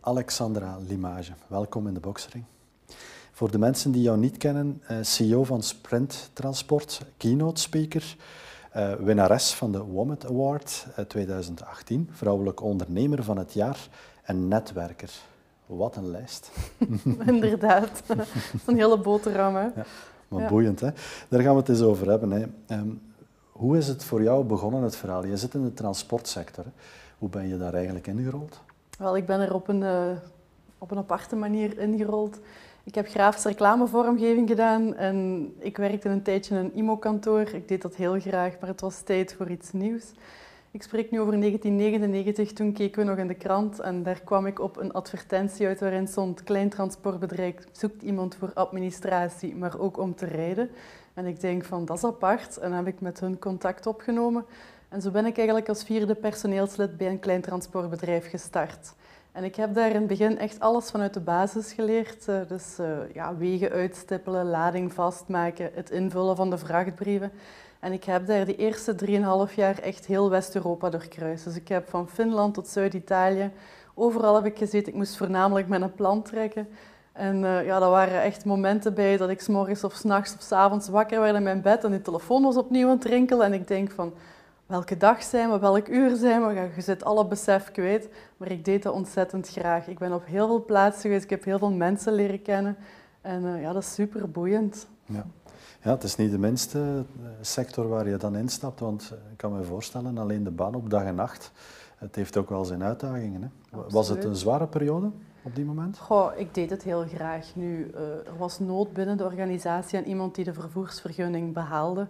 Alexandra Limage. Welkom in de Boxering. Voor de mensen die jou niet kennen, eh, CEO van Sprint Transport, keynote speaker, uh, winnares van de WOMET Award 2018, eh, vrouwelijk ondernemer van het jaar en netwerker. Wat een lijst. Inderdaad, dat is een hele boterham. Hè? Ja, maar boeiend, hè? Daar gaan we het eens over hebben. Hè. Ehm, hoe is het voor jou begonnen, het verhaal? Je zit in de transportsector. Hoe ben je daar eigenlijk ingerold? Wel, ik ben er op een, uh, op een aparte manier ingerold. Ik heb grafische reclamevormgeving gedaan en ik werkte een tijdje in een IMO-kantoor. Ik deed dat heel graag, maar het was tijd voor iets nieuws. Ik spreek nu over 1999, toen keken we nog in de krant en daar kwam ik op een advertentie uit waarin stond klein transportbedrijf zoekt iemand voor administratie, maar ook om te rijden. En ik denk van, dat is apart. En heb ik met hun contact opgenomen. En zo ben ik eigenlijk als vierde personeelslid bij een klein transportbedrijf gestart. En ik heb daar in het begin echt alles vanuit de basis geleerd. Eh, dus uh, ja, wegen uitstippelen, lading vastmaken, het invullen van de vrachtbrieven. En ik heb daar de eerste 3,5 jaar echt heel West-Europa doorkruist. Dus ik heb van Finland tot Zuid-Italië, overal heb ik gezeten. Ik moest voornamelijk met een plan trekken. En uh, ja, dat waren echt momenten bij dat ik s morgens of s nachts of s avonds wakker werd in mijn bed en die telefoon was opnieuw aan het rinkelen. En ik denk van, welke dag zijn we, welk uur zijn we? Je zit alle besef kwijt, maar ik deed dat ontzettend graag. Ik ben op heel veel plaatsen geweest, ik heb heel veel mensen leren kennen. En uh, ja, dat is super boeiend. Ja. ja, het is niet de minste eh, sector waar je dan instapt, want ik kan me voorstellen, alleen de baan op dag en nacht, het heeft ook wel zijn uitdagingen. Hè? Was het een zware periode? op die moment? Goh, ik deed het heel graag. Nu, uh, er was nood binnen de organisatie aan iemand die de vervoersvergunning behaalde.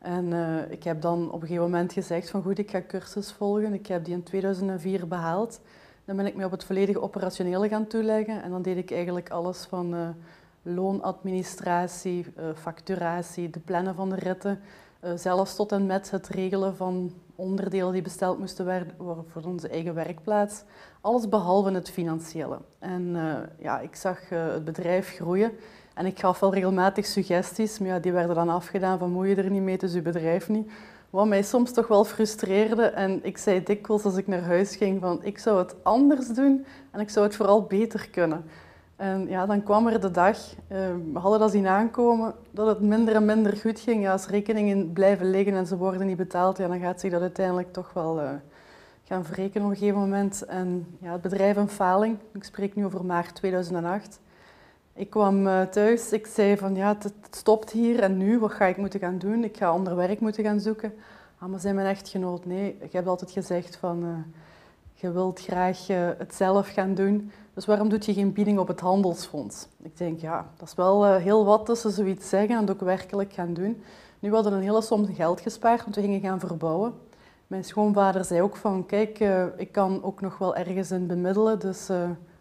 En uh, ik heb dan op een gegeven moment gezegd van goed, ik ga cursus volgen. Ik heb die in 2004 behaald. Dan ben ik me op het volledige operationele gaan toeleggen. En dan deed ik eigenlijk alles van uh, loonadministratie, facturatie, de plannen van de ritten. zelfs tot en met het regelen van onderdelen die besteld moesten worden voor onze eigen werkplaats. Alles behalve het financiële. En ja, ik zag het bedrijf groeien en ik gaf wel regelmatig suggesties, maar ja, die werden dan afgedaan van moet je er niet mee, dus je bedrijf niet. Wat mij soms toch wel frustreerde en ik zei dikwijls als ik naar huis ging van ik zou het anders doen en ik zou het vooral beter kunnen. En ja, dan kwam er de dag, uh, we hadden dat zien aankomen, dat het minder en minder goed ging. Ja, als rekeningen blijven liggen en ze worden niet betaald, ja, dan gaat zich dat uiteindelijk toch wel uh, gaan verrekenen op een gegeven moment. En ja, het bedrijf een faling, ik spreek nu over maart 2008. Ik kwam uh, thuis, ik zei van ja, het, stopt hier en nu, wat ga ik moeten gaan doen? Ik ga ander werk moeten gaan zoeken. Ah, maar zei mijn echtgenoot, nee, ik heb altijd gezegd van je wilt graag het zelf gaan doen. Dus waarom doet je geen bieding op het handelsfonds? Ik denk, ja, dat is wel heel wat tussen zoiets zeggen en het ook werkelijk gaan doen. Nu hadden we een hele som geld gespaard, want we gingen gaan verbouwen. Mijn schoonvader zei ook van, kijk, ik kan ook nog wel ergens in bemiddelen, dus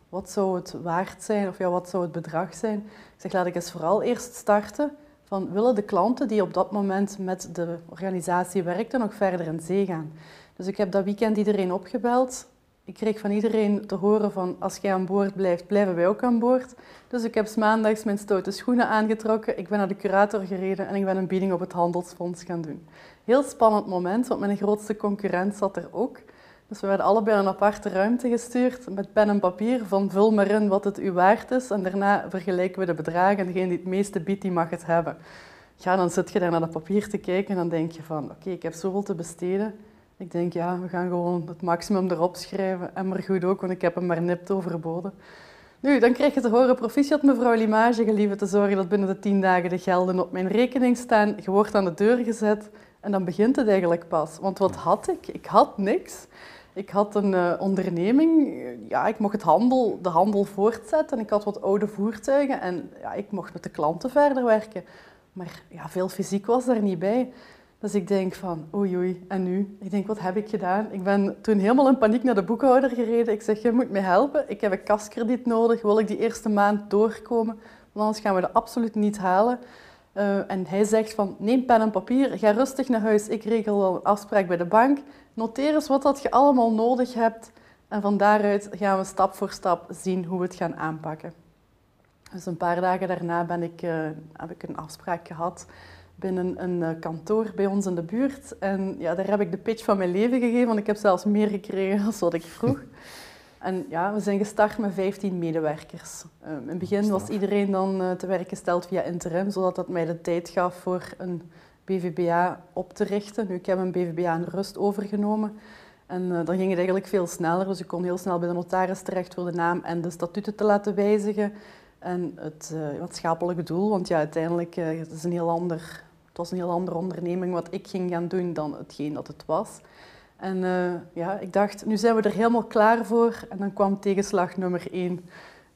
wat zou het waard zijn, of ja, wat zou het bedrag zijn? Ik zeg, laat ik eens vooral eerst starten van, willen de klanten die op dat moment met de organisatie werkten nog verder in zee gaan? Dus ik heb dat weekend iedereen opgebeld ik kreeg van iedereen te horen van als jij aan boord blijft, blijven wij ook aan boord. Dus ik heb maandags mijn stoute schoenen aangetrokken, ik ben naar de curator gereden en ik ben een bieding op het handelsfonds gaan doen. Heel spannend moment, want mijn grootste concurrent zat er ook. Dus we werden allebei een aparte ruimte gestuurd met pen en papier van vul maar in wat het u waard is en daarna vergelijken we de bedragen en degene die het meeste biedt, die mag het hebben. Ja, dan zit je daar naar dat papier te kijken en dan denk je van oké, ik heb zoveel te besteden ik denk, ja, we gaan gewoon het maximum erop schrijven. En maar goed ook, want ik heb hem maar nipt overboden. Nu, dan krijg je te horen, proficiat mevrouw Limage, gelieve te zorgen dat binnen de tien dagen de gelden op mijn rekening staan. Je wordt aan de deur gezet en dan begint het eigenlijk pas. Want wat had ik? Ik had niks. Ik had een uh, onderneming, ja, ik mocht het handel, de handel voortzetten. Ik had wat oude voertuigen en ja, ik mocht met de klanten verder werken. Maar ja, veel fysiek was daar niet bij. Dus ik denk van, oei oei, en nu? Ik denk, wat heb ik gedaan? Ik ben toen helemaal in paniek naar de boekhouder gereden. Ik zeg, je moet me helpen. Ik heb een kaskrediet nodig. Wil ik die eerste maand doorkomen? Want anders gaan we dat absoluut niet halen. Uh, en hij zegt van, neem pen en papier, ga rustig naar huis. Ik regel wel een afspraak bij de bank. Noteer eens wat dat je allemaal nodig hebt. En van daaruit gaan we stap voor stap zien hoe we het gaan aanpakken. Dus een paar dagen daarna ben ik, uh, heb ik een afspraak gehad binnen een eh, kantoor bij ons in de buurt. En ja, daar heb ik de pitch van mijn leven gegeven, want ik heb zelfs meer gekregen dan wat ik vroeg. En ja, we zijn gestart met 15 medewerkers. Ehm, in het begin was iedereen dan uh, te werk gesteld via interim, zodat dat mij de tijd gaf voor een BVBA op te richten. Nu, ik heb een BVBA in rust overgenomen. En uh, dan ging het eigenlijk veel sneller. Dus ik kon heel snel bij de notaris terecht voor de naam en de statuten te laten wijzigen. En het uh, maatschappelijke doel, want ja, uiteindelijk uh, het is een heel ander, het was een heel andere onderneming wat ik ging gaan doen dan hetgeen dat het was. En ja, ik dacht, nu zijn we er helemaal klaar voor. En dan kwam tegenslag nummer één.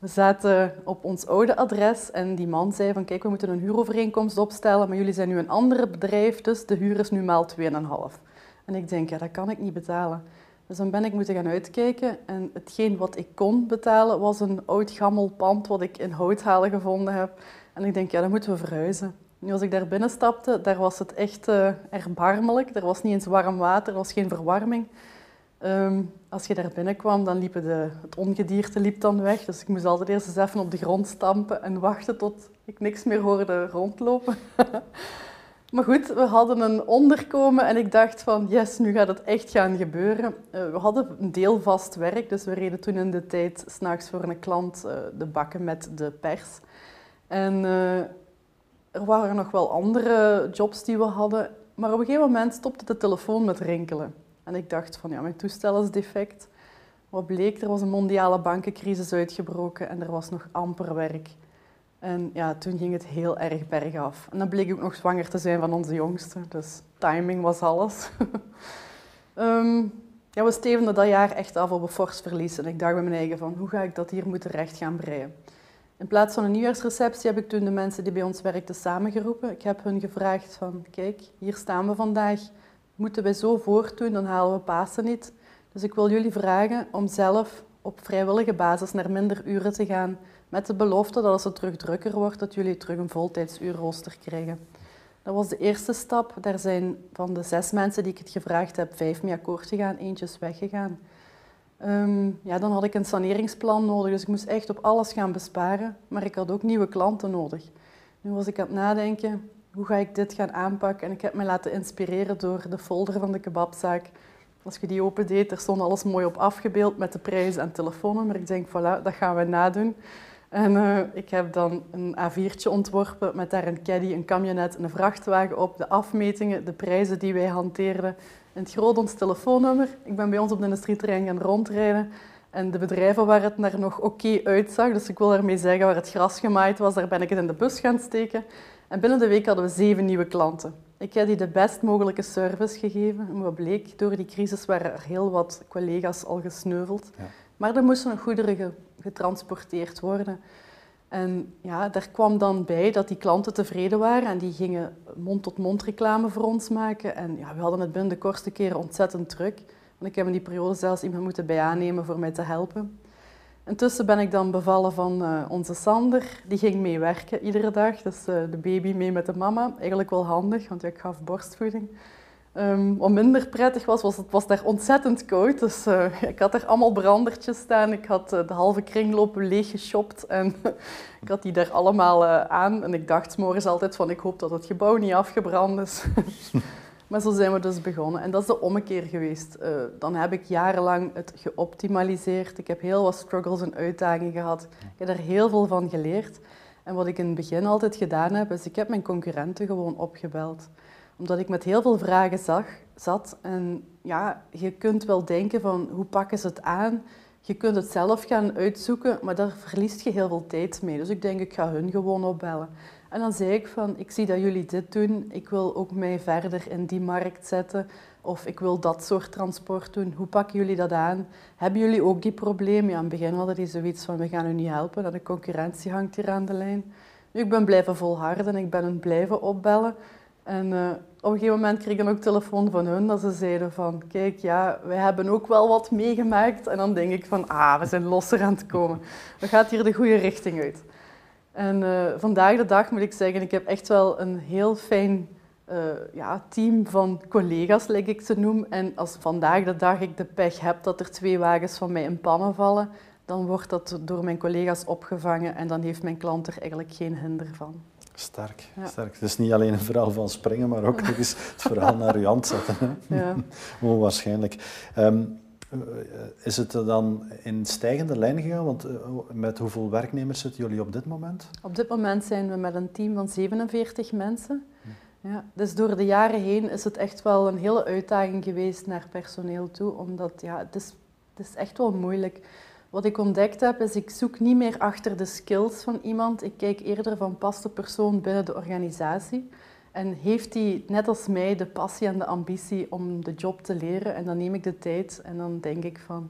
We zaten op ons oude adres en die man zei van kijk, we moeten een huurovereenkomst opstellen, maar jullie zijn nu een ander bedrijf, dus de huur is nu maal 2,5. En ik denk, ja, dat kan ik niet betalen. Dus dan ben ik moeten gaan uitkijken en hetgeen wat ik kon betalen was een oud gammel pand wat ik in houthalen gevonden heb. En ik denk, ja, dan moeten we verhuizen. Nu, als ik daar binnen stapte, daar was het echt uh, erbarmelijk. Er was niet eens warm water, er was geen verwarming. Um, als je daar binnenkwam, dan liep de, het ongedierte liep dan weg. Dus ik moest altijd eerst eens even op de grond stampen en wachten tot ik niks meer hoorde rondlopen. maar goed, we hadden een onderkomen en ik dacht van yes, nu gaat het echt gaan gebeuren. Uh, we hadden een deel vast werk, dus we reden toen in de tijd s'nachts voor een klant uh, de bakken met de pers. En er waren nog wel andere jobs die we hadden, maar op een gegeven moment stopte de telefoon met rinkelen. En ik dacht van ja, mijn toestel is defect. Wat bleek, er was een mondiale bankencrisis uitgebroken en er was nog amper werk. En ja, toen ging het heel erg bergaf. En dan bleek ik ook nog zwanger te zijn van onze jongste, dus timing was alles. um, ja, we stevenden dat jaar echt af op een fors verlies. En ik dacht bij mijn eigen van, hoe ga ik dat hier moeten recht gaan breien? In plaats van een nieuwjaarsreceptie heb ik toen de mensen die bij ons werkten samengeroepen. Ik heb hun gevraagd van, kijk, hier staan we vandaag. Moeten wij zo voortdoen, dan halen we Pasen niet. Dus ik wil jullie vragen om zelf op vrijwillige basis naar minder uren te gaan. Met de belofte dat als het terug drukker wordt, dat jullie terug een voltijdsuurrooster krijgen. Dat was de eerste stap. Daar zijn van de zes mensen die ik het gevraagd heb, vijf mee akkoord gegaan, eentje is weggegaan. Um, ja, dan had ik een saneringsplan nodig, dus ik moest echt op alles gaan besparen. Maar ik had ook nieuwe klanten nodig. Nu was ik aan het nadenken, hoe ga ik dit gaan aanpakken? En ik heb me laten inspireren door de folder van de kebabzaak. Als je die opendeed, er stond alles mooi op afgebeeld met de prijs en telefoonnummer. Ik denk, voilà, dat gaan we nadoen. En uh, ik heb dan een A4'tje ontworpen met daar een caddy, een camionet en een vrachtwagen op. De afmetingen, de prijzen die wij hanteerden, in het groot ons telefoonnummer. Ik ben bij ons op de industrieterrein gaan rondrijden. En de bedrijven waar het naar nog oké uitzag, dus ik wil daarmee zeggen waar het gras gemaaid was, daar ben ik het in de bus gaan steken. En binnen de week hadden we zeven nieuwe klanten. Ik heb die de best mogelijke service gegeven. En wat bleek, door die crisis waren er heel wat collega's al gesneuveld. Ja. Maar er moesten nog goederen getransporteerd worden. En ja, daar kwam dan bij dat die klanten tevreden waren en die gingen mond-tot-mond reclame voor ons maken. En ja, we hadden het binnen de kortste keren ontzettend druk. Want ik heb in die periode zelfs iemand moeten bij aannemen voor mij te helpen. Intussen ben ik dan bevallen van uh, onze Sander. Die ging mee werken iedere dag. Dus uh, de baby mee met de mama. Eigenlijk wel handig, want ik gaf borstvoeding. Um, wat minder prettig was, was het was daar ontzettend koud. Dus uh, ik had er allemaal brandertjes staan. Ik had de halve kringloop leeg geshopt en ik had die daar allemaal aan. En ik dacht morgens altijd van, ik hoop dat het gebouw niet afgebrand is. maar zo zijn we dus begonnen. En dat is de ommekeer geweest. dan heb ik jarenlang het geoptimaliseerd. Ik heb heel wat struggles en uitdagingen gehad. Ik heb er heel veel van geleerd. En wat ik in het begin altijd gedaan heb, is ik heb mijn concurrenten gewoon opgebeld omdat ik met heel veel vragen zag, zat. En ja, je kunt wel denken van hoe pakken ze het aan? Je kunt het zelf gaan uitzoeken, maar daar verliest je heel veel tijd mee. Dus ik denk, ik ga hun gewoon opbellen. En dan zei ik van, ik zie dat jullie dit doen. Ik wil ook mij verder in die markt zetten. Of ik wil dat soort transport doen. Hoe pakken jullie dat aan? Hebben jullie ook die problemen? Ja, aan het begin hadden die zoiets van, we gaan u niet helpen. De concurrentie hangt hier aan de lijn. Nu, ik ben blijven volharden en ik ben hun blijven opbellen. En uh, op een gegeven moment kreeg ik dan ook telefoon van hun dat ze zeiden van kijk, ja, wij hebben ook wel wat meegemaakt. En dan denk ik van ah, we zijn losser aan het komen. We gaat hier de goede richting uit. En uh, vandaag de dag moet ik zeggen, ik heb echt wel een heel fijn uh, ja, team van collega's, lijkt ik ze noem. En als vandaag de dag ik de pech heb dat er twee wagens van mij in pannen vallen, dan wordt dat door mijn collega's opgevangen en dan heeft mijn klant er eigenlijk geen hinder van. Sterk, ja. sterk. Het is niet alleen een verhaal van springen, maar ook nog eens het verhaal naar uw hand zetten. Hè? Ja. Onwaarschijnlijk. Um, is het dan in stijgende lijn gegaan? Want met hoeveel werknemers zitten jullie op dit moment? Op dit moment zijn we met een team van 47 mensen. Hm. Ja, dus door de jaren heen is het echt wel een hele uitdaging geweest naar personeel toe, omdat ja, het, is, het is echt wel moeilijk. Wat ik ontdekt heb, is ik zoek niet meer achter de skills van iemand. Ik kijk eerder van past de persoon binnen de organisatie. En heeft hij, net als mij, de passie en de ambitie om de job te leren? En dan neem ik de tijd en dan denk ik van,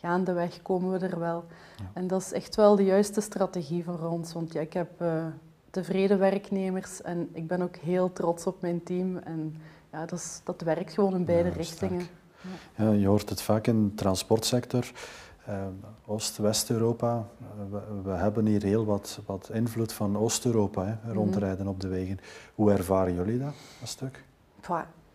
gaandeweg komen we er wel. En dat is echt wel de juiste strategie voor ons. Want ja, ik heb uh, tevreden werknemers en ik ben ook heel trots op mijn team. En ja, dat, is, dat werkt gewoon in beide richtingen. Ja. je hoort het vaak in de transportsector. Uh, Oost-West-Europa. We, we, hebben hier heel wat, wat invloed van Oost-Europa, mhm. rondrijden op de wegen. Hoe ervaren jullie dat, dat stuk?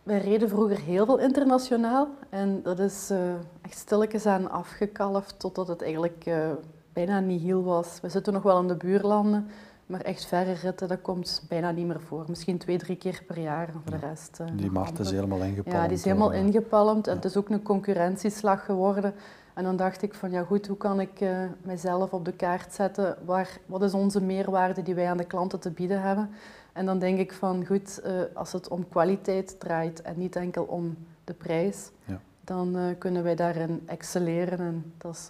wij reden vroeger heel veel internationaal en dat is uh, echt stilletjes aan afgekalfd totdat het eigenlijk uh, bijna niet heel was. We zitten nog wel in de buurlanden, maar echt verre ritten, dat komt bijna niet meer voor. Misschien twee, drie keer per jaar voor de rest. Uh, die markt is helemaal ingepalmd. Ja, die is helemaal ingepalmd en het is ook een concurrentieslag geworden. En dan dacht ik van ja goed, hoe kan ik uh, mijzelf op de kaart zetten? Waar, wat is onze meerwaarde die wij aan de klanten te bieden hebben? En dan denk ik van goed, uh, als het om kwaliteit draait en niet enkel om de prijs, ja. dan uh, kunnen wij daarin excelleren en dat is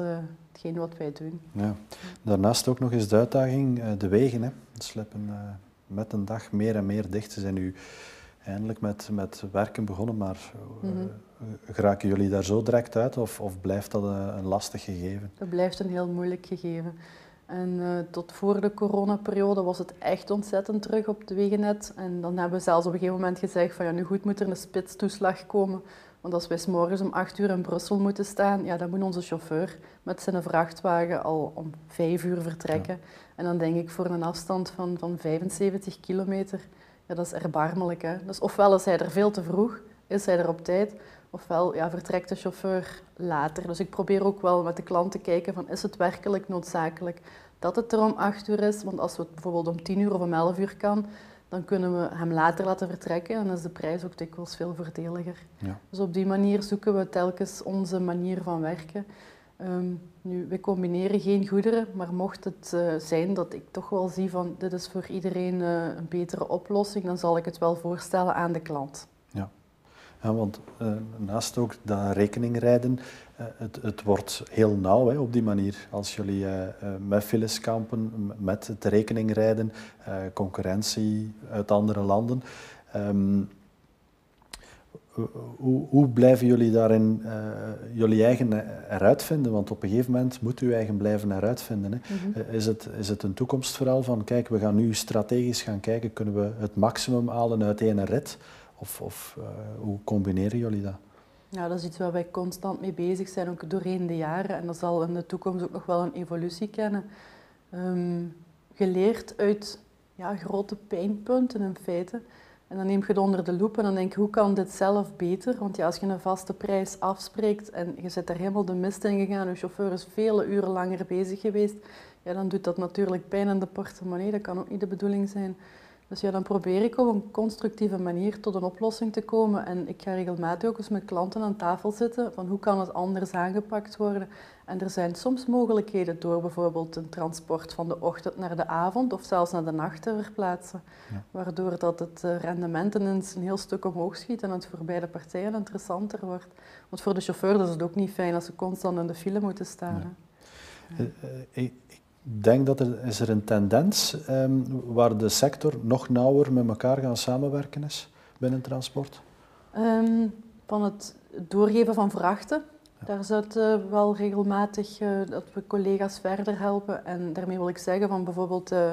hetgeen wat wij doen. Ja. Daarnaast ook nog eens de uitdaging, de wegen. Hè. Sleppen met een dag meer en meer dicht. Ze zijn nu eindelijk met, met werken begonnen, maar mm geraken jullie daar zo direct uit of, of blijft dat een, lastig gegeven? Dat blijft een heel moeilijk gegeven. En uh, tot voor de coronaperiode was het echt ontzettend terug op het wegennet. En dan hebben we zelfs op een gegeven moment gezegd van ja, nu goed moet er een spitstoeslag komen. Want als wij morgens om acht uur in Brussel moeten staan, ja, dan moet onze chauffeur met zijn vrachtwagen al om vijf uur vertrekken. En dan denk ik voor een afstand van, van 75 kilometer, ja, dat is erbarmelijk. Hè? Dus ofwel is hij er veel te vroeg, is hij er op tijd, ofwel ja, vertrekt de chauffeur later. Dus ik probeer ook wel met de klant te kijken van is het werkelijk noodzakelijk dat het er om acht uur is? Want als het bijvoorbeeld om tien uur of om elf uur kan, dan kunnen we hem later laten vertrekken en dan is de prijs ook dikwijls veel voordeliger. Ja. Dus op die manier zoeken we telkens onze manier van werken. Um, nu, we combineren geen goederen, maar mocht het uh, zijn dat ik toch wel zie van dit is voor iedereen uh, een betere oplossing, dan zal ik het wel voorstellen aan de klant. Ja, ja want uh, naast ook dat rekeningrijden, het, het, wordt heel nauw hè, op die manier. Als jullie met files kampen, met het rekeningrijden, concurrentie uit andere landen. Um, hoe, hoe, blijven jullie daarin uh, jullie eigen eruit vinden? Want op een gegeven moment moet u eigen blijven eruit vinden. Hè? Mhm. Eh, is, het, is het een toekomstverhaal van, kijk, we gaan nu strategisch gaan kijken, kunnen we het maximum halen uit één rit? Of, of uh, hoe combineren jullie dat? Ja, dat is iets waar wij constant mee bezig zijn, ook doorheen de jaren. En dat zal in de toekomst ook nog wel een evolutie kennen. Um, geleerd uit ja, grote pijnpunten in feite. En dan neem je het onder de loep en dan denk je, hoe kan dit zelf beter? Want ja, als je een vaste prijs afspreekt en je zit er helemaal de mist in gegaan, je chauffeur is vele uren langer bezig geweest, ja, dan doet dat natuurlijk pijn in de portemonnee. Dat kan ook niet de bedoeling zijn. Dus ja, dan probeer ik op een constructieve manier tot een oplossing te komen. En ik ga regelmatig ook eens met klanten aan tafel zitten van hoe kan het anders aangepakt worden. En er zijn soms mogelijkheden door bijvoorbeeld een transport van de ochtend naar de avond of zelfs naar de nacht te verplaatsen. Waardoor dat het eh, rendement ineens een heel stuk omhoog schiet en het voor beide partijen interessanter wordt. Want voor de chauffeur is het ook niet fijn als ze constant in de file moeten staan. Ja. Uh, uh, denk dat er, is er een tendens um, waar de sector nog nauwer met elkaar gaan samenwerken is binnen transport? Um, van het doorgeven van vrachten. Ja. Daar zit uh, wel regelmatig uh, dat we collega's verder helpen. En daarmee wil ik zeggen van bijvoorbeeld... Uh,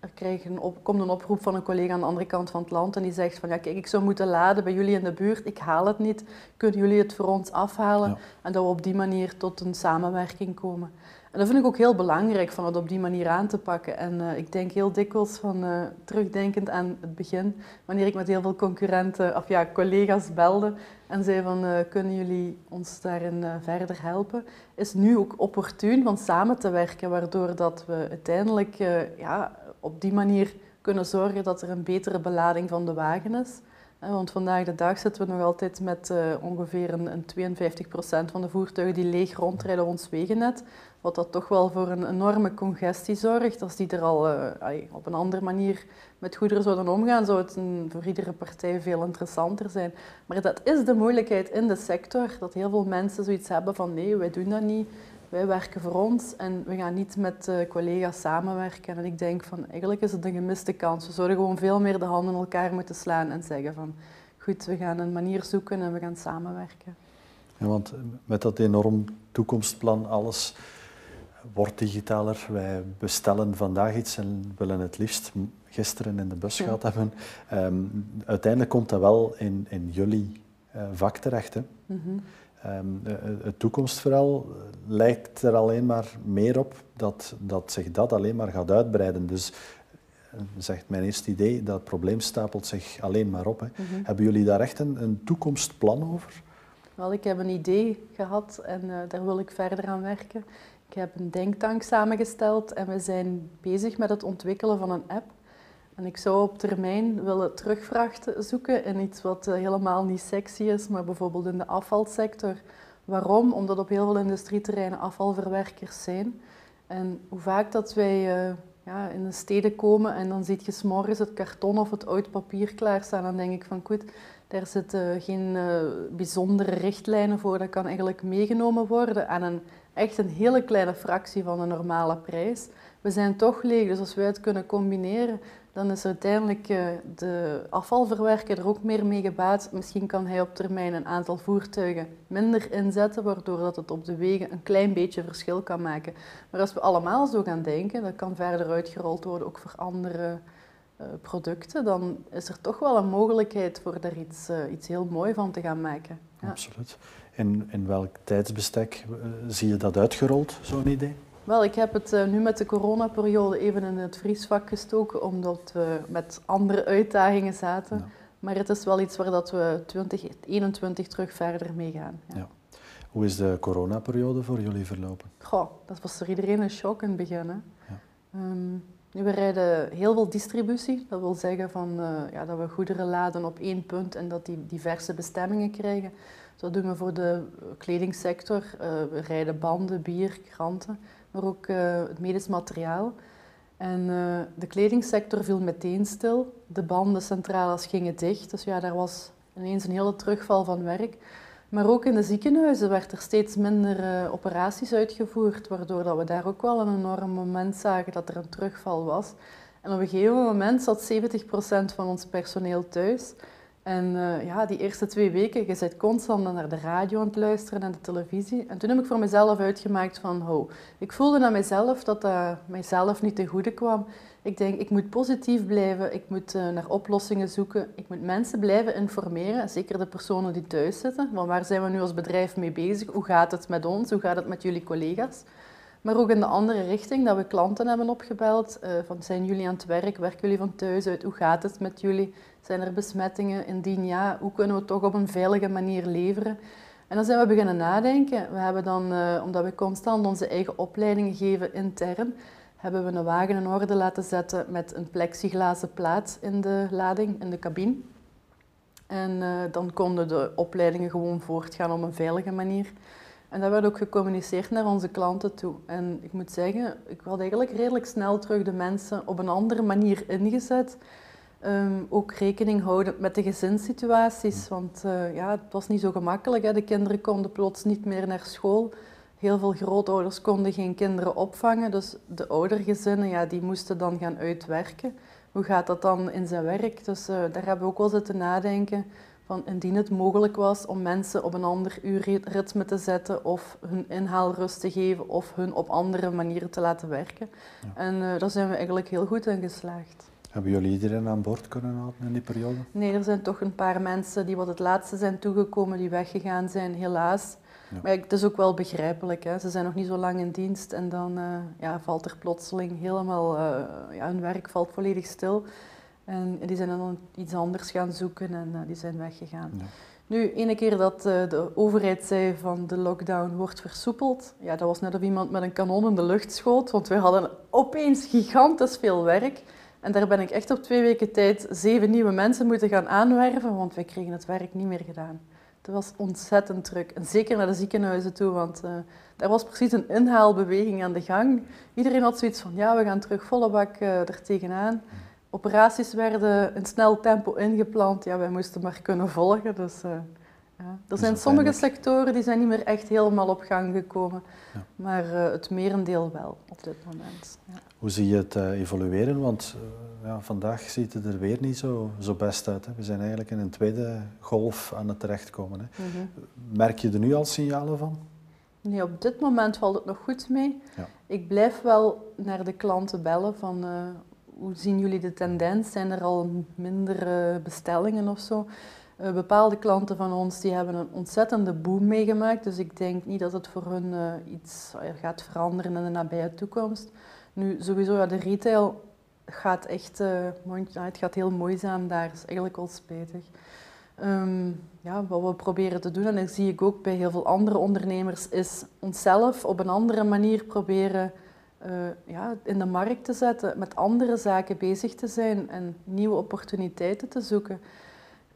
er krijg een op, komt een oproep van een collega aan de andere kant van het land en die zegt van ja kijk, ik zou moeten laden bij jullie in de buurt, ik haal het niet, kunnen jullie het voor ons afhalen? Ja. En dat we op die manier tot een samenwerking komen. En dat vind ik ook heel belangrijk, van het op die manier aan te pakken. En uh, ik denk heel dikwijls van, uh, terugdenkend aan het begin, wanneer ik met heel veel concurrenten, of ja, collega's belde en zei van, uh, kunnen jullie ons daarin verder helpen? Is nu ook opportun van samen te werken, waardoor dat we uiteindelijk ja, op die manier kunnen zorgen dat er een betere belading van de wagen is. Want vandaag de dag zitten we nog altijd met ongeveer een 52% van de voertuigen die leeg rondrijden op ons wegennet. Wat dat toch wel voor een enorme congestie zorgt. Als die er al uh, op een andere manier met goederen zouden omgaan, zou het een, voor iedere partij veel interessanter zijn. Maar dat is de moeilijkheid in de sector, dat heel veel mensen zoiets hebben van nee, wij doen dat niet. Wij werken voor ons en we gaan niet met uh, collega's samenwerken. En ik denk van eigenlijk is het een gemiste kans. We zouden gewoon veel meer de handen in elkaar moeten slaan en zeggen van goed, we gaan een manier zoeken en we gaan samenwerken. Want met dat enorm toekomstplan, alles wordt digitaler. Wij bestellen vandaag iets en willen het liefst gisteren in de bus gehad hebben. Um, uiteindelijk komt dat wel in, in jullie uh, vak terecht. Hè? Mm -hmm. um, het toekomstverhaal lijkt er alleen maar meer op dat, dat zich dat alleen maar gaat uitbreiden. Dus zegt mijn eerste idee, dat probleem stapelt zich alleen maar op. Hè. Mm -hmm. Hebben jullie daar echt een, een, toekomstplan over? Wel, ik heb een idee gehad en uh, daar wil ik verder aan werken. Ik heb een denktank samengesteld en we zijn bezig met het ontwikkelen van een app. En ik zou op termijn willen terugvrachten zoeken in iets wat eh, helemaal niet sexy is, maar bijvoorbeeld in de afvalsector. Waarom? Omdat op heel veel industrieterreinen afvalverwerkers zijn. En hoe vaak dat wij uh, ja, in de steden komen en dan ziet je s'morgens het karton of het oud papier klaarstaan, dan denk ik van goed, daar zitten geen uh, bijzondere richtlijnen voor. Dat kan eigenlijk meegenomen worden aan een echt een hele kleine fractie van de normale prijs. We zijn toch leeg, dus als wij het kunnen combineren, dan is uiteindelijk uh, de afvalverwerker er ook meer mee gebaat. Misschien kan hij op termijn een aantal voertuigen minder inzetten, waardoor dat het op de wegen een klein beetje verschil kan maken. Maar als we allemaal zo gaan denken, dat kan verder uitgerold worden ook voor andere uh, producten, dan is er toch wel een mogelijkheid voor daar iets, uh, iets heel mooi van te gaan maken. Absoluut. In, in welk tijdsbestek zie je dat uitgerold, zo'n idee? Wel, ik heb het uh, nu met de coronaperiode even in het vriesvak gestoken, omdat we met andere uitdagingen zaten. Ja. Maar het is wel iets waar dat we 2021 terug verder mee gaan. Ja. ja. Hoe is de coronaperiode voor jullie verlopen? Goh, dat was voor iedereen een shock in het begin. Hè. Ja. Um, nu, we rijden heel veel distributie. Dat wil zeggen van, uh, ja, dat we goederen laden op één punt en dat die diverse bestemmingen krijgen. Zo doen we voor de kledingsector. Uh, we rijden banden, bier, kranten maar ook uh, het medisch materiaal. En uh, de kledingsector viel meteen stil. De bandencentrales gingen dicht, dus ja, daar was ineens een hele terugval van werk. Maar ook in de ziekenhuizen werd er steeds minder operaties uitgevoerd, waardoor dat we daar ook wel een enorm moment zagen dat er een terugval was. En op een gegeven moment zat 70% van ons personeel thuis. En uh, ja, die eerste twee weken, je zit constant naar de radio aan het luisteren en de televisie. En toen heb ik voor mezelf uitgemaakt van, ho, ik voelde aan mezelf dat dat mijzelf niet te goede kwam. Ik denk, ik moet positief blijven, ik moet uh, naar oplossingen zoeken, ik moet mensen blijven informeren, zeker de personen die thuis zitten. Van waar zijn we nu als bedrijf mee bezig? Hoe gaat het met ons? Hoe gaat het met jullie collega's? Maar ook in de andere richting, dat we klanten hebben opgebeld. Van, zijn jullie aan het werk? Werken jullie van thuis uit? Hoe gaat het met jullie? Zijn er besmettingen? Indien ja, hoe kunnen we het toch op een veilige manier leveren? En dan zijn we beginnen nadenken. We hebben dan, uh, omdat we constant onze eigen opleidingen geven intern, hebben we een wagen in orde laten zetten met een plexiglazen plaat in de lading, in de cabine. En uh, dan konden de opleidingen gewoon voortgaan op een veilige manier. En dat werd ook gecommuniceerd naar onze klanten toe. En ik moet zeggen, ik had eigenlijk redelijk snel terug de mensen op een andere manier ingezet. Um, ook rekening houden met de gezinssituaties, want uh, ja, het was niet zo gemakkelijk. Hè. De kinderen konden plots niet meer naar school. Heel veel grootouders konden geen kinderen opvangen, dus de oudergezinnen ja, die moesten dan gaan uitwerken. Hoe gaat dat dan in zijn werk? Dus uh, daar hebben we ook wel zitten nadenken van indien het mogelijk was om mensen op een ander uurritme te zetten of hun inhaalrust te geven of hun op andere manieren te laten werken. Ja. En uh, daar zijn we eigenlijk heel goed in geslaagd. Hebben jullie iedereen aan boord kunnen houden in die periode? Nee, er zijn toch een paar mensen die wat het laatste zijn toegekomen, die weggegaan zijn, helaas. Ja. Maar het is ook wel begrijpelijk. Hè. Ze zijn nog niet zo lang in dienst en dan uh, ja, valt er plotseling helemaal, uh, ja, hun werk valt volledig stil. En die zijn dan iets anders gaan zoeken en uh, die zijn weggegaan. Ja. Nu, ene keer dat de overheid zei van de lockdown wordt versoepeld, ja, dat was net of iemand met een kanon in de lucht schoot, want we hadden opeens gigantisch veel werk. En daar ben ik echt op twee weken tijd zeven nieuwe mensen moeten gaan aanwerven, want wij kregen het werk niet meer gedaan. Het was ontzettend druk. En zeker naar de ziekenhuizen toe, want uh, daar was precies een inhaalbeweging aan de gang. Iedereen had zoiets van, ja, we gaan terug volle bak uh, er tegenaan. Operaties werden in snel tempo ingepland. Ja, wij moesten maar kunnen volgen. Dus, uh, ja. Er zijn sommige sectoren die zijn niet meer echt helemaal op gang gekomen. Ja. Maar het merendeel wel op dit moment. Ja. Hoe zie je het evolueren? Want ja, vandaag ziet het er weer niet zo, zo best uit. Hè. We zijn eigenlijk in een tweede golf aan het terechtkomen. Hè. Mm Merk je er nu al signalen van? Nee, op dit moment valt het nog goed mee. Ja. Ik blijf wel naar de klanten bellen van hoe zien jullie de tendens? Zijn er al minder bestellingen of zo? Uh, bepaalde klanten van ons die hebben een ontzettende boom meegemaakt, dus ik denk niet dat het voor hun iets gaat veranderen in de nabije toekomst. Nu, sowieso, ja, de retail gaat echt, het gaat heel moeizaam daar, is eigenlijk al spijtig. Um, ja, wat we proberen te doen, en dat zie ik ook bij heel veel andere ondernemers, is onszelf op een andere manier proberen ja, in de markt te zetten, met andere zaken bezig te zijn en nieuwe opportuniteiten te zoeken.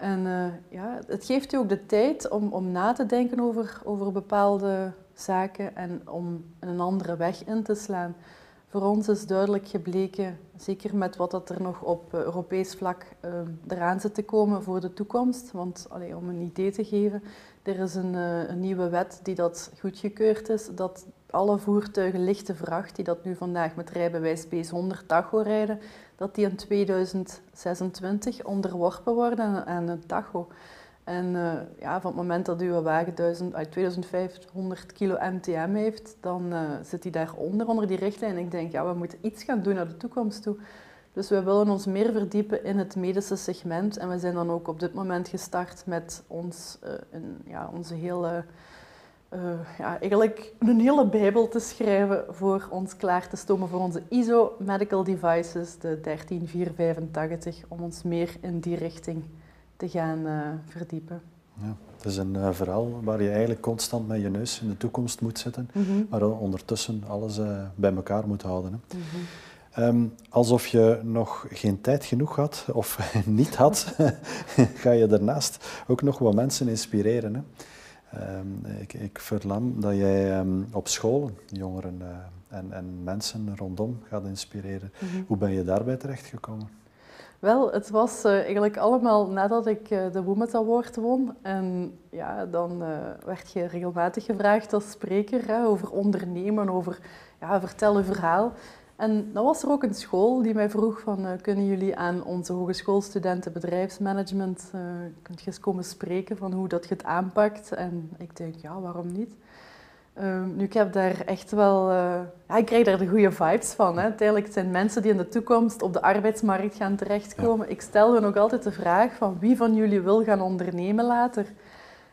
En uh, ja, het geeft je ook de tijd om, om na te denken over, over bepaalde zaken en om een andere weg in te slaan. Voor ons is duidelijk gebleken, zeker met wat dat er nog op eh, Europees vlak uh, eraan zit te komen voor de toekomst. Want allee, om een idee te geven, er is een, een, nieuwe wet die dat goedgekeurd is, dat alle voertuigen lichte vracht die dat nu vandaag met rijbewijs B100 tacho rijden, dat die in 2026 onderworpen worden aan een tacho. En uh, ja, van het moment dat uw wagen 1000, 2500 kilo MTM heeft, dan uh, zit hij daaronder, onder die richtlijn. Ik denk, ja, we moeten iets gaan doen naar de toekomst toe. Dus we willen ons meer verdiepen in het medische segment. En we zijn dan ook op dit moment gestart met ons, een, ja, onze hele, ja, eigenlijk een hele bijbel te schrijven voor ons klaar te stomen voor onze ISO Medical Devices, de 13485, om ons meer in die richting te gaan uh, verdiepen. Ja, het is een uh, verhaal waar je eigenlijk constant met je neus in de toekomst moet zitten, mm -hmm. maar ondertussen alles bij elkaar moet houden. Hè. Mm -hmm. um, alsof je nog geen tijd genoeg had of niet had, ga je daarnaast ook nog wat mensen inspireren. Hè. Um, ik, ik verlam dat jij um, op scholen jongeren en, en, mensen rondom gaat inspireren. Mm -hmm. Hoe ben je daarbij terechtgekomen? Wel, het was uh, eigenlijk allemaal nadat ik uh, de Womet Award won. En ja, dan werd je regelmatig gevraagd als spreker hè, over ondernemen, over ja, vertel uw verhaal. En dan was er ook een school die mij vroeg van, kunnen jullie aan onze hogeschoolstudenten bedrijfsmanagement, kunt je eens komen spreken van hoe dat je het aanpakt? En ik denk, ja, waarom niet? Um, nu, ik heb daar echt wel... Uh, ja, ik krijg daar de goede vibes van. Hè. Uiteindelijk zijn mensen die in de toekomst op de arbeidsmarkt gaan terechtkomen. Ja. Ik stel hun ook altijd de vraag van wie van jullie wil gaan ondernemen later.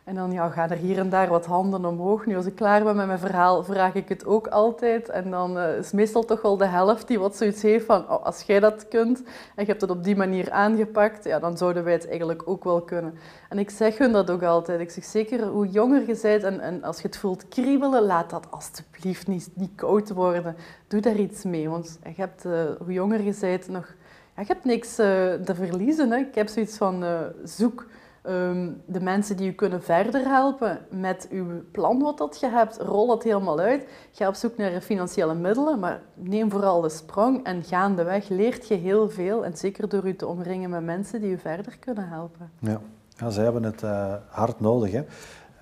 En dan ja, gaan er hier en daar wat handen omhoog. Nu, als ik klaar ben met mijn verhaal, vraag ik het ook altijd. En dan uh, is meestal toch wel de helft die wat zoiets heeft van... Oh, als jij dat kunt en je hebt het op die manier aangepakt, ja, dan zouden wij het eigenlijk ook wel kunnen. En ik zeg hun dat ook altijd. Ik zeg zeker, hoe jonger je bent en, en als je het voelt kriebelen, laat dat alstublieft niet, niet koud worden. Doe daar iets mee. Want je hebt, uh, hoe jonger je bent, nog... Ja, je hebt niks uh, te verliezen. Hè. Ik heb zoiets van, zoek Um, de mensen die u kunnen verder helpen met uw plan wat dat je hebt, rol het helemaal uit. Ga op zoek naar financiële middelen, maar neem vooral de sprong en gaandeweg leert je heel veel. En zeker door u te omringen met mensen die u verder kunnen helpen. Ja, ja ze hebben het uh, hard nodig. Hè?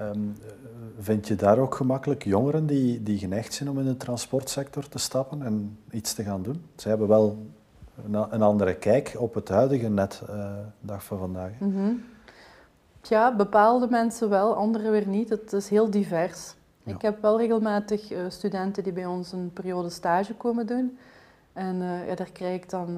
Um, vind je daar ook gemakkelijk jongeren die, die geneigd zijn om in de transportsector te stappen en iets te gaan doen? Ze hebben wel een, een andere kijk op het huidige net uh, dag van vandaag. Mm -hmm. Ja, bepaalde mensen wel, andere weer niet. Het is heel divers. Ja. Ik heb wel regelmatig uh, studenten die bij ons een periode stage komen doen. En uh, ja, daar, krijg ik dan, uh,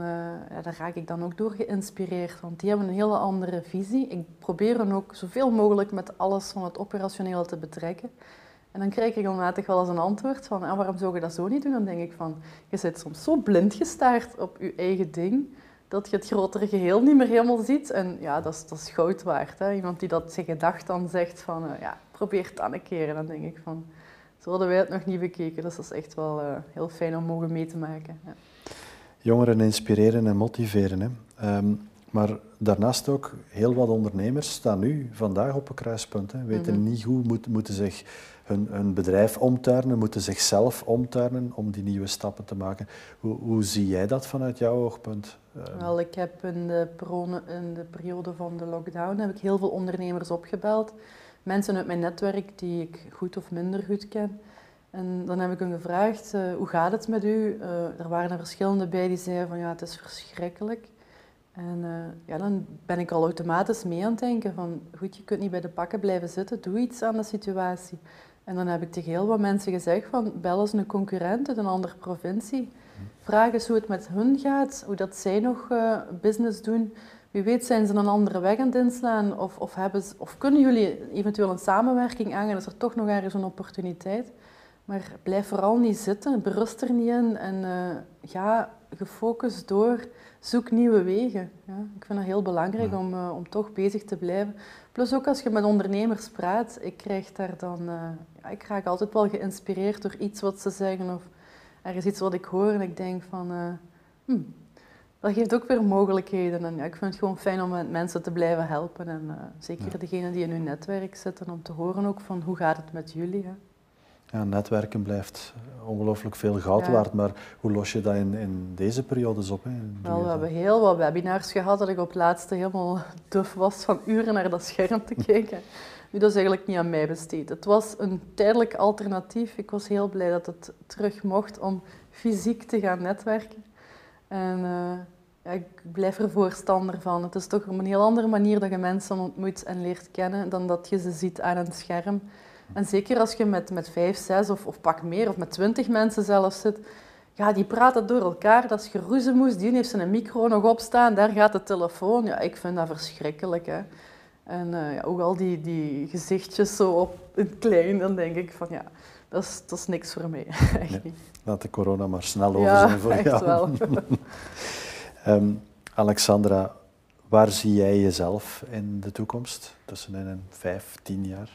ja, daar raak ik dan ook door geïnspireerd, want die hebben een hele andere visie. Ik probeer hen ook zoveel mogelijk met alles van het operationele te betrekken. En dan krijg ik regelmatig wel eens een antwoord van, ah, waarom zou je dat zo niet doen? Dan denk ik van, je zit soms zo blind gestaard op je eigen ding dat je het grotere geheel niet meer helemaal ziet. En ja, dat is, dat is goud waard. Hè? Iemand die dat zijn gedacht dan zegt van, uh, ja, probeer het dan een keer. En dan denk ik van, zo hadden wij het nog niet bekeken. Dus dat is echt wel uh, heel fijn om mogen mee te maken. Ja. jongeren inspireren en motiveren. Hè. Ehm, maar daarnaast ook heel wat ondernemers staan nu vandaag op een kruispunt. Hè. Weten mm niet hoe moet, moeten zich hun, hun bedrijf omtuinen, moeten zichzelf omtuinen om die nieuwe stappen te maken. Hoe, hoe zie jij dat vanuit jouw oogpunt? Ehm, Wel, ik heb in de, in de periode van de lockdown heb ik heel veel ondernemers opgebeld. Mensen uit mijn netwerk die ik goed of minder goed ken. En dan heb ik hem gevraagd, uh, hoe gaat het met u? Uh, er waren er verschillende bij die zeiden van ja, het is verschrikkelijk. En uh, ja, dan ben ik al automatisch mee aan het denken van goed, je kunt niet bij de pakken blijven zitten, doe iets aan de situatie. En dan heb ik tegen heel wat mensen gezegd van bel eens een concurrent uit een andere provincie. Vraag eens hoe het met hun gaat, hoe dat zij nog business doen. Wie weet zijn ze een andere weg aan het inslaan of, of, hebben ze, of kunnen jullie eventueel een samenwerking aangaan, is er toch nog ergens een opportuniteit. Maar blijf vooral niet zitten, berust er niet in en uh, ga gefocust door, zoek nieuwe wegen. Ja, ik vind dat heel belangrijk om, uh, om toch bezig te blijven. Plus ook als je met ondernemers praat, ik krijg daar dan, uh, ja, ik raak altijd wel geïnspireerd door iets wat ze zeggen of er is iets wat ik hoor en ik denk van, hm, dat geeft ook weer mogelijkheden. En ja, ik vind het gewoon fijn om met mensen te blijven helpen en zeker ja. degenen die in hun netwerk zitten, om te horen ook van hoe gaat het met jullie. Hè? Ja, netwerken blijft ongelooflijk veel goud waard, maar hoe los je dat in, in deze periodes op? Hè? Wel, we hebben heel wat webinars gehad dat ik op het laatste helemaal duf was van uren naar dat scherm te kijken. Nu, dat is eigenlijk niet aan mij besteed. Het was een tijdelijk alternatief. Ik was heel blij dat het terug mocht om fysiek te gaan netwerken. En uh, ja, ik blijf er voorstander van. Het is toch op een heel andere manier dat je mensen ontmoet en leert kennen dan dat je ze ziet aan een scherm. En zeker als je met, met vijf, zes of, of pak meer, of met twintig mensen zelfs zit, ja, die praten door elkaar, dat is geroezemoes, die heeft zijn micro nog opstaan, daar gaat de telefoon. Ja, ik vind dat verschrikkelijk. Hè. En uh, ja, ook al die, die gezichtjes zo op het klein, dan denk ik van ja, dat is, dat is niks voor mij. echt niet. Laat de corona maar snel over zijn voor echt jou. wel. um, Alexandra, waar zie jij jezelf in de toekomst, tussen in een vijf, tien jaar?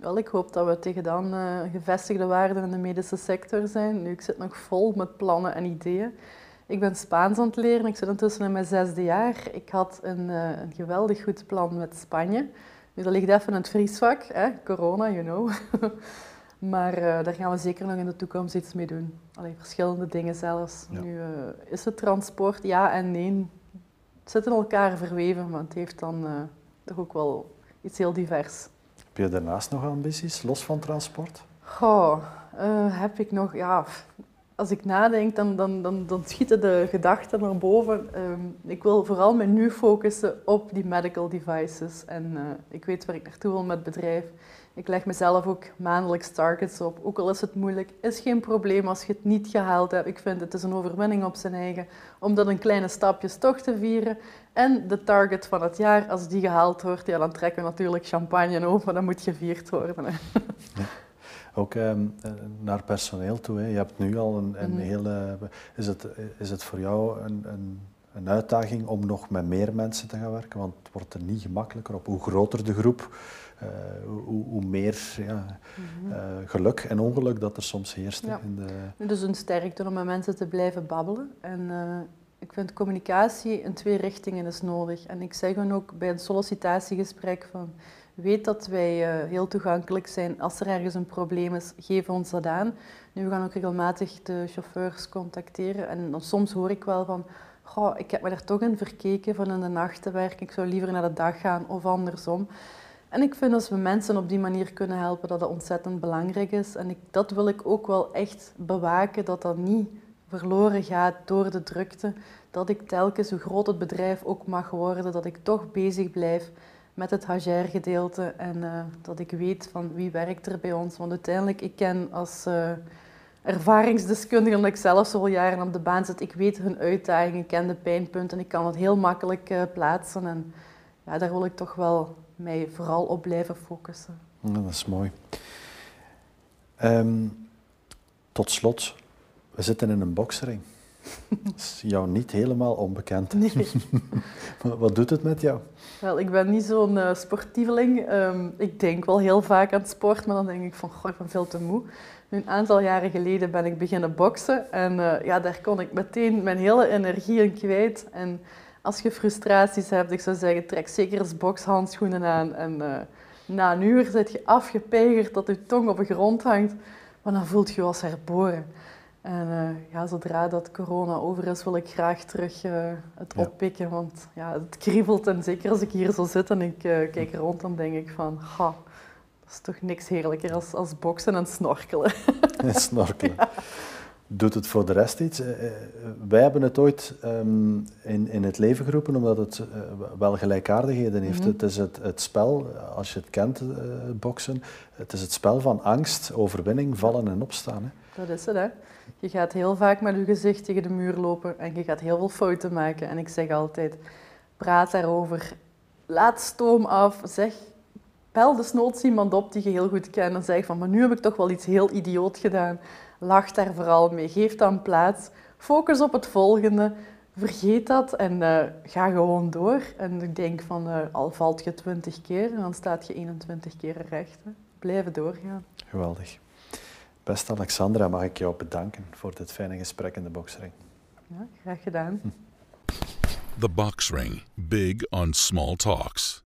Wel, ik hoop dat we tegen dan uh, gevestigde waarden in de medische sector zijn. Nu, ik zit nog vol met plannen en ideeën. Ik ben Spaans aan het leren. Ik zit intussen in mijn zesde jaar. Ik had een, uh, een geweldig goed plan met Spanje. Nu, dat ligt even in het vriesvak. Hè? Corona, you know. maar uh, daar gaan we zeker nog in de toekomst iets mee doen. Allee, verschillende dingen zelfs. Ja. Nu, is het transport? Ja en nee. Het zit in elkaar verweven, maar het heeft dan toch ook wel iets heel divers. Je daarnaast nog ambities, los van transport? Goh, uh, heb ik nog, ja, als ik nadenk, dan, dan, dan, dan schieten de gedachten naar boven. Um, ik wil vooral me nu focussen op die medical devices. En uh, ik weet waar ik naartoe wil met het bedrijf. Ik leg mezelf ook maandelijks targets op. Ook al is het moeilijk, is geen probleem als je het niet gehaald hebt. Ik vind het is een overwinning op zijn eigen. Om dat in kleine stapjes toch te vieren. En de target van het jaar, als die gehaald wordt, ja, dan trekken we natuurlijk champagne over. Dan moet gevierd worden. Ja. Ook ehm, naar personeel toe. Hè. Je hebt nu al een, een mm -hmm. hele. Is het, is het voor jou een, een, een, uitdaging om nog met meer mensen te gaan werken? Want het wordt er niet gemakkelijker op. Hoe groter de groep, uh, hoe, hoe, meer ja, -hmm. uh, geluk en ongeluk dat er soms heerst. Ja. In de... Dus een sterkte om met mensen te blijven babbelen. En, uh, ik vind communicatie in twee richtingen is nodig. En ik zeg dan ook bij een sollicitatiegesprek van weet dat wij heel toegankelijk zijn. Als er ergens een probleem is, geef ons dat aan. Nu, we gaan ook regelmatig de chauffeurs contacteren. En dan soms hoor ik wel van, goh, ik heb me daar toch in verkeken van in de nacht te werken. Ik zou liever naar de dag gaan of andersom. En ik vind als we mensen op die manier kunnen helpen, dat dat ontzettend belangrijk is. En ik, dat wil ik ook wel echt bewaken, dat dat niet verloren gaat door de drukte. Dat ik telkens, hoe groot het bedrijf ook mag worden, dat ik toch bezig blijf met het HR-gedeelte en uh, dat ik weet van wie werkt er bij ons. Want uiteindelijk, ik ken als uh, ervaringsdeskundige, omdat ik zelf zoveel jaren op de baan zit, ik weet hun uitdagingen, ik ken de pijnpunten, ik kan het heel makkelijk uh, plaatsen. En ja, daar wil ik toch wel mij vooral op blijven focussen. Ja, dat is mooi. Um, tot slot, we zitten in een boksering. Dat is jou niet helemaal onbekend. Nee. Wat doet het met jou? Wel, ik ben niet zo'n uh, sportieveling. Ehm, ik denk wel heel vaak aan het sport, maar dan denk ik van, goh, ik ben veel te moe. Nu, een aantal jaren geleden ben ik beginnen boksen en uh, ja, daar kon ik meteen mijn hele energie in kwijt. En als je frustraties hebt, ik zou zeggen, trek zeker eens bokshandschoenen aan. En uh, na een uur zit je afgepeigerd dat je tong op de grond hangt, maar dan voelt je je als herboren. En uh, ja, zodra dat corona over is, wil ik graag terug uh, het ja. oppikken. Want ja, het kriebelt en zeker als ik hier zo zit en ik uh, kijk rond, dan denk ik van... Ha, dat is toch niks heerlijker als, als boksen en snorkelen. En snorkelen. Ja. Doet het voor de rest iets? wij hebben het ooit um, in, in het leven geroepen omdat het wel gelijkaardigheden heeft. Mm -hmm. Het is het, het spel, als je het kent, boksen, het is het spel van angst, overwinning, vallen en opstaan. Hè. Dat is het, hè. Je gaat heel vaak met je gezicht tegen de muur lopen en je gaat heel veel fouten maken. En ik zeg altijd, praat daarover. Laat stoom af. Zeg, bel desnoods iemand op die je heel goed kent en zeg van, maar nu heb ik toch wel iets heel idioot gedaan. Lach daar vooral mee. Geef dan plaats. Focus op het volgende. Vergeet dat en uh, ga gewoon door. En ik denk van, uh, al valt je 20 keer en dan staat je 21 keer recht. Hè. Blijven doorgaan. Geweldig. Beste Alexandra, mag ik jou bedanken voor dit fijne gesprek in de boxring. Ja, graag gedaan. The Box Ring. Big on small talks.